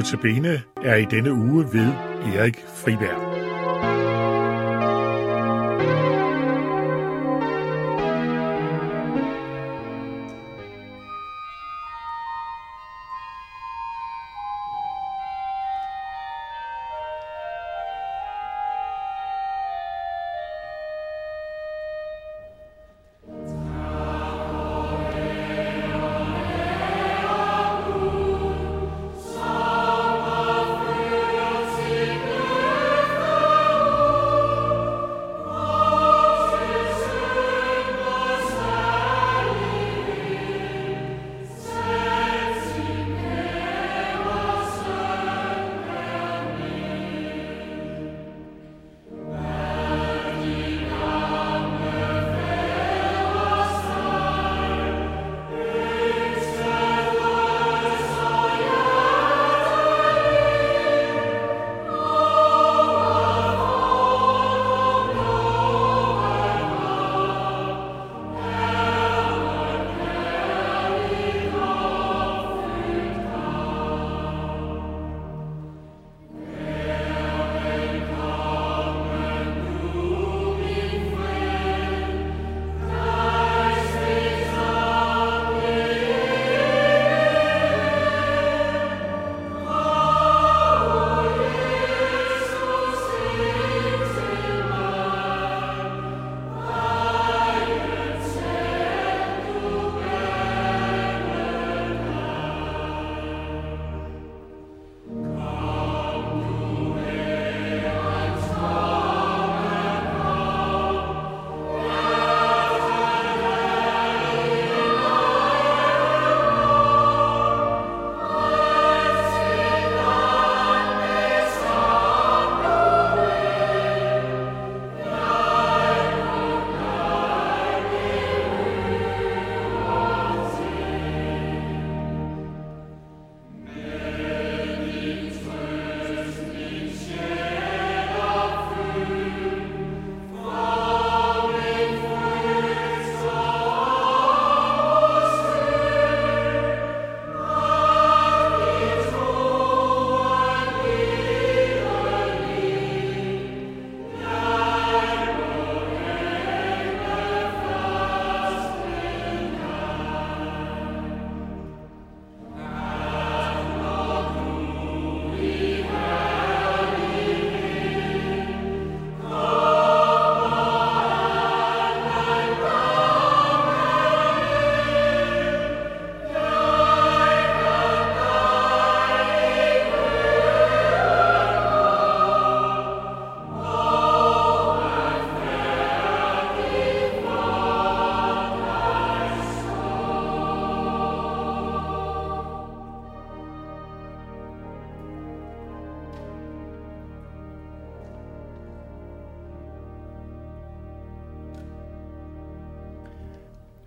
Notabene er i denne uge ved Erik Friberg.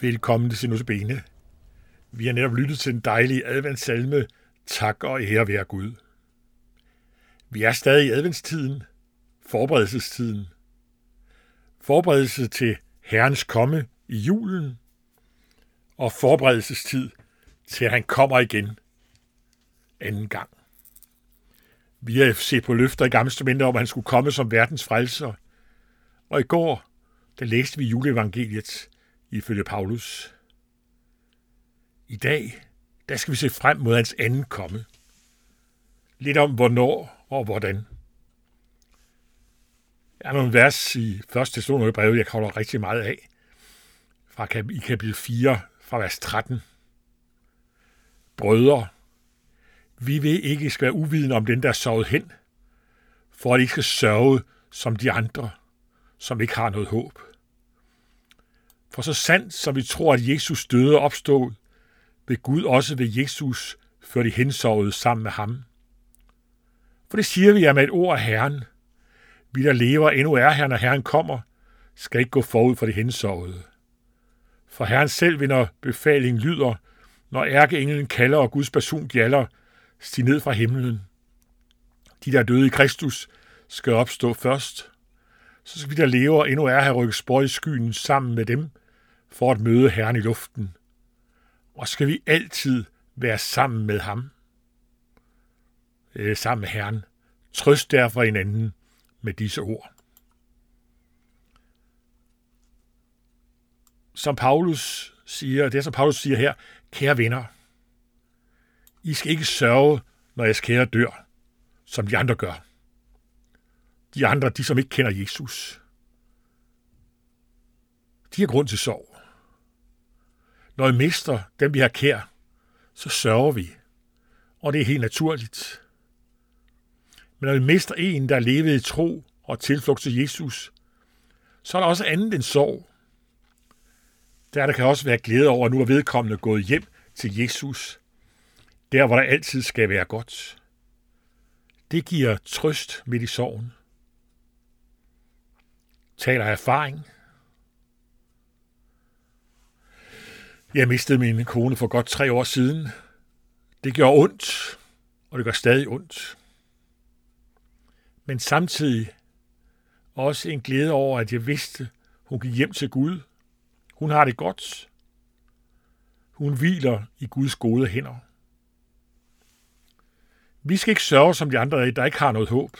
Velkommen til Sinus Bene. Vi har netop lyttet til en dejlig adventssalme, Tak og ære være Gud. Vi er stadig i adventstiden, forberedelsestiden. Forberedelse til Herrens komme i julen, og forberedelsestid til, at han kommer igen anden gang. Vi har set på løfter i gamle om, at han skulle komme som verdens frelser. Og i går, der læste vi juleevangeliet, ifølge Paulus. I dag, der skal vi se frem mod hans anden komme. Lidt om hvornår og hvordan. Der er nogle vers i 1. Thessalonikerbrev, brev, jeg holder rigtig meget af. Fra i kapitel 4, fra vers 13. Brødre, vi vil ikke skal være uviden om den, der er sovet hen, for at I ikke skal sørge som de andre, som ikke har noget håb. For så sandt som vi tror, at Jesus døde og opstod, vil Gud også ved Jesus føre de hensovede sammen med ham. For det siger vi jer med et ord af Herren. Vi, der lever endnu er her, når Herren kommer, skal ikke gå forud for de hensovede. For Herren selv vil, når befalingen lyder, når ærkeenglen kalder og Guds person gjalder, stig ned fra himlen. De, der er døde i Kristus, skal opstå først. Så skal vi, der lever endnu er her, rykke spor i skyen sammen med dem, for at møde Herren i luften. Og skal vi altid være sammen med ham? øh, sammen med Herren. Trøst derfor hinanden med disse ord. Som Paulus siger, det er som Paulus siger her, kære venner, I skal ikke sørge, når jeres kære dør, som de andre gør. De andre, de som ikke kender Jesus. De har grund til sorg. Når vi mister dem, vi har kær, så sørger vi. Og det er helt naturligt. Men når vi mister en, der levede i tro og tilflugt til Jesus, så er der også andet end sorg. Der, der kan også være glæde over, at nu er vedkommende gået hjem til Jesus. Der, hvor der altid skal være godt. Det giver trøst midt i sorgen. Taler af erfaring. Jeg mistede min kone for godt tre år siden. Det gjorde ondt, og det gør stadig ondt. Men samtidig også en glæde over, at jeg vidste, hun gik hjem til Gud. Hun har det godt. Hun hviler i Guds gode hænder. Vi skal ikke sørge som de andre, der ikke har noget håb.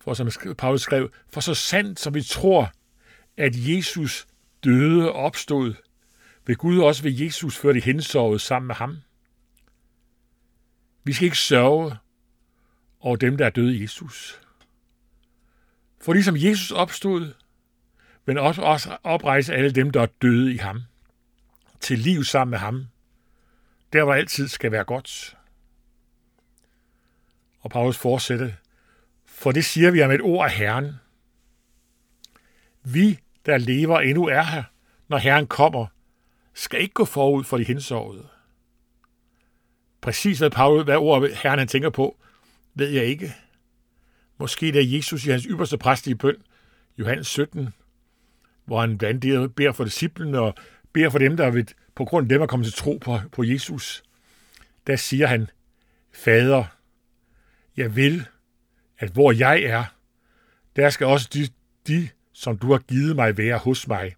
For som Paulus skrev, for så sandt som vi tror, at Jesus døde og opstod, vil Gud også ved Jesus føre de hensovet sammen med ham. Vi skal ikke sørge over dem, der er døde i Jesus. For ligesom Jesus opstod, men også, også oprejse alle dem, der er døde i ham, til liv sammen med ham, der hvor altid skal være godt. Og Paulus fortsætter, for det siger vi om et ord af Herren. Vi, der lever endnu er her, når Herren kommer, skal ikke gå forud for de hensovede. Præcis hvad, Paulus, hvad ord Herren han tænker på, ved jeg ikke. Måske det er Jesus i hans ypperste præstige bøn, Johannes 17, hvor han blandt andet beder for disciplen og beder for dem, der vil, på grund af dem er kommet til tro på, på Jesus. Der siger han, Fader, jeg vil, at hvor jeg er, der skal også de, de som du har givet mig, være hos mig.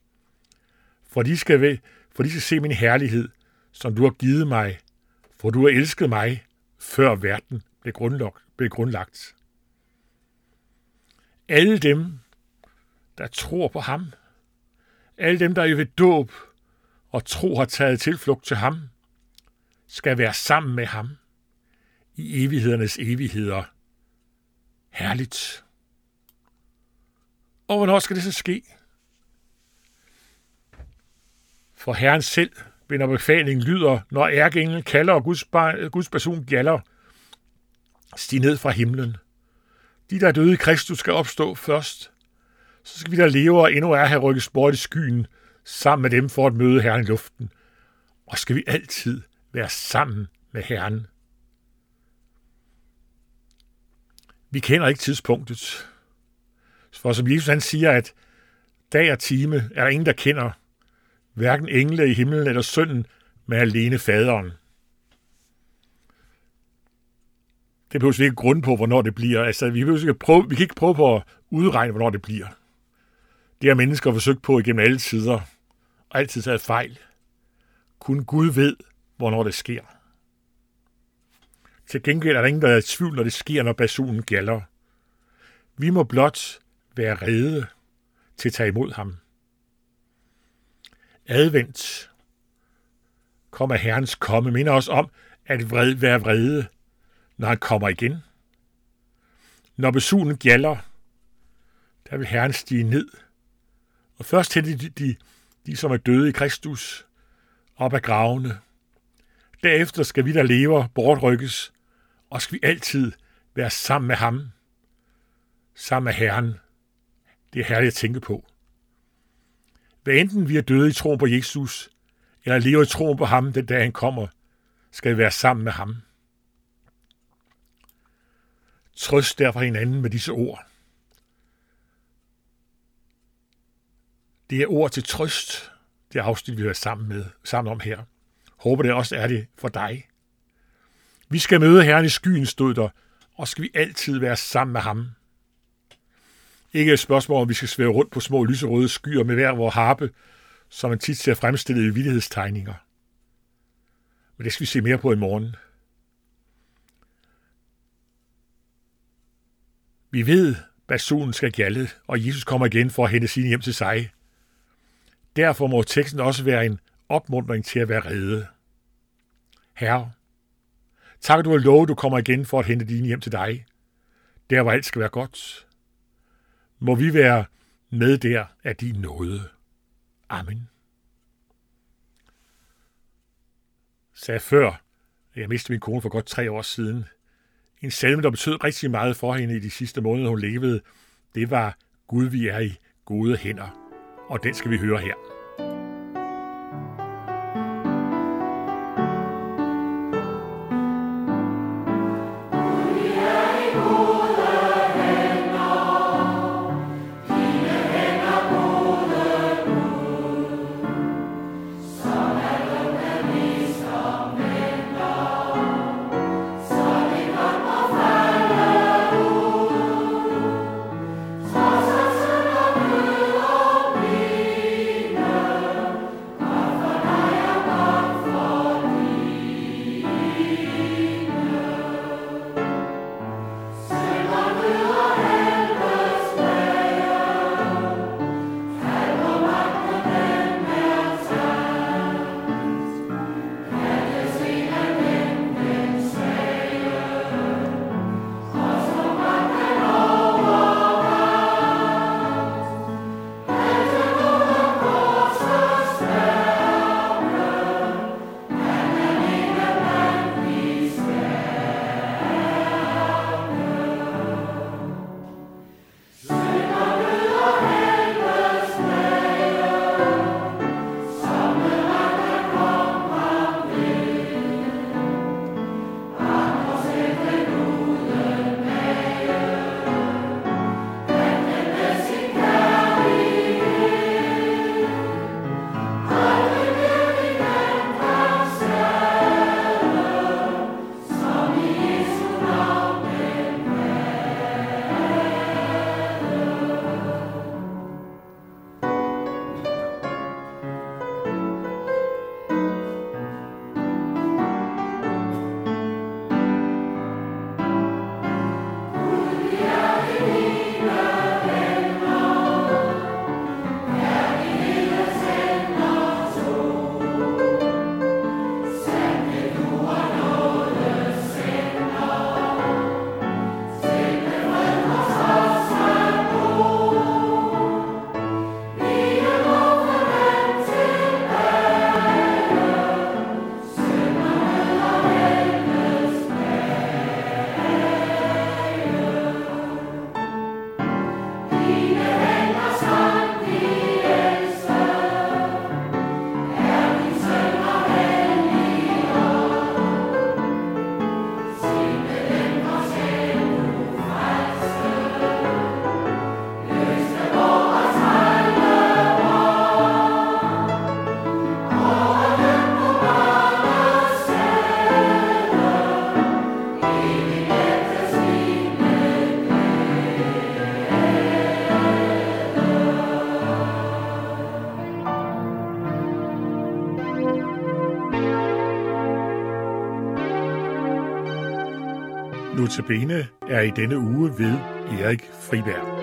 For de skal, ved, for de skal se min herlighed, som du har givet mig, for du har elsket mig, før verden blev grundlagt. Blev grundlagt. Alle dem, der tror på ham, alle dem, der er ved dåb og tro har taget tilflugt til ham, skal være sammen med ham i evighedernes evigheder. Herligt. Og hvornår skal det så ske? For Herren selv, når befalingen lyder, når ærkeenglen kalder og Guds, Guds person gælder, stig ned fra himlen. De, der er døde i Kristus, skal opstå først. Så skal vi, der lever og endnu er her, rykkes bort i skyen, sammen med dem for at møde Herren i luften. Og skal vi altid være sammen med Herren. Vi kender ikke tidspunktet. For som Jesus han siger, at dag og time er der ingen, der kender, hverken engle i himlen eller sønnen, men alene faderen. Det behøver vi ikke grund på, hvornår det bliver. Altså, vi, ikke prøve, vi kan ikke prøve på at udregne, hvornår det bliver. Det har mennesker forsøgt på igennem alle tider, og altid taget fejl. Kun Gud ved, hvornår det sker. Til gengæld er der ingen, der er i tvivl, når det sker, når basunen gælder. Vi må blot være rede til at tage imod ham. Advent kommer Herrens komme, minder os om at vred, være vrede, når han kommer igen. Når besunen gælder, der vil Herren stige ned. Og først til de, de, de, som er døde i Kristus, op af gravene. Derefter skal vi, der lever, bortrykkes, og skal vi altid være sammen med ham, sammen med Herren. Det er herligt at tænke på. Hvad enten vi er døde i troen på Jesus, eller lever i troen på ham den dag han kommer, skal vi være sammen med ham. Trøst derfor hinanden med disse ord. Det er ord til trøst, det afsnit, vi er sammen, med, sammen om her. Håber det også er det for dig. Vi skal møde Herren i skyen, stod der, og skal vi altid være sammen med ham. Ikke et spørgsmål, om vi skal svæve rundt på små lyserøde skyer med hver vores harpe, som man tit ser fremstillet i vildhedstegninger. Men det skal vi se mere på i morgen. Vi ved, basunen skal gjalde, og Jesus kommer igen for at hente sine hjem til sig. Derfor må teksten også være en opmuntring til at være redde. Herre, tak at du har lovet, du kommer igen for at hente dine hjem til dig. Der hvor alt skal være godt. Må vi være med der af din nåde. Amen. Sagde før, jeg mistede min kone for godt tre år siden. En salme, der betød rigtig meget for hende i de sidste måneder, hun levede, det var Gud, vi er i gode hænder. Og den skal vi høre her. Notabene er i denne uge ved Erik Friberg.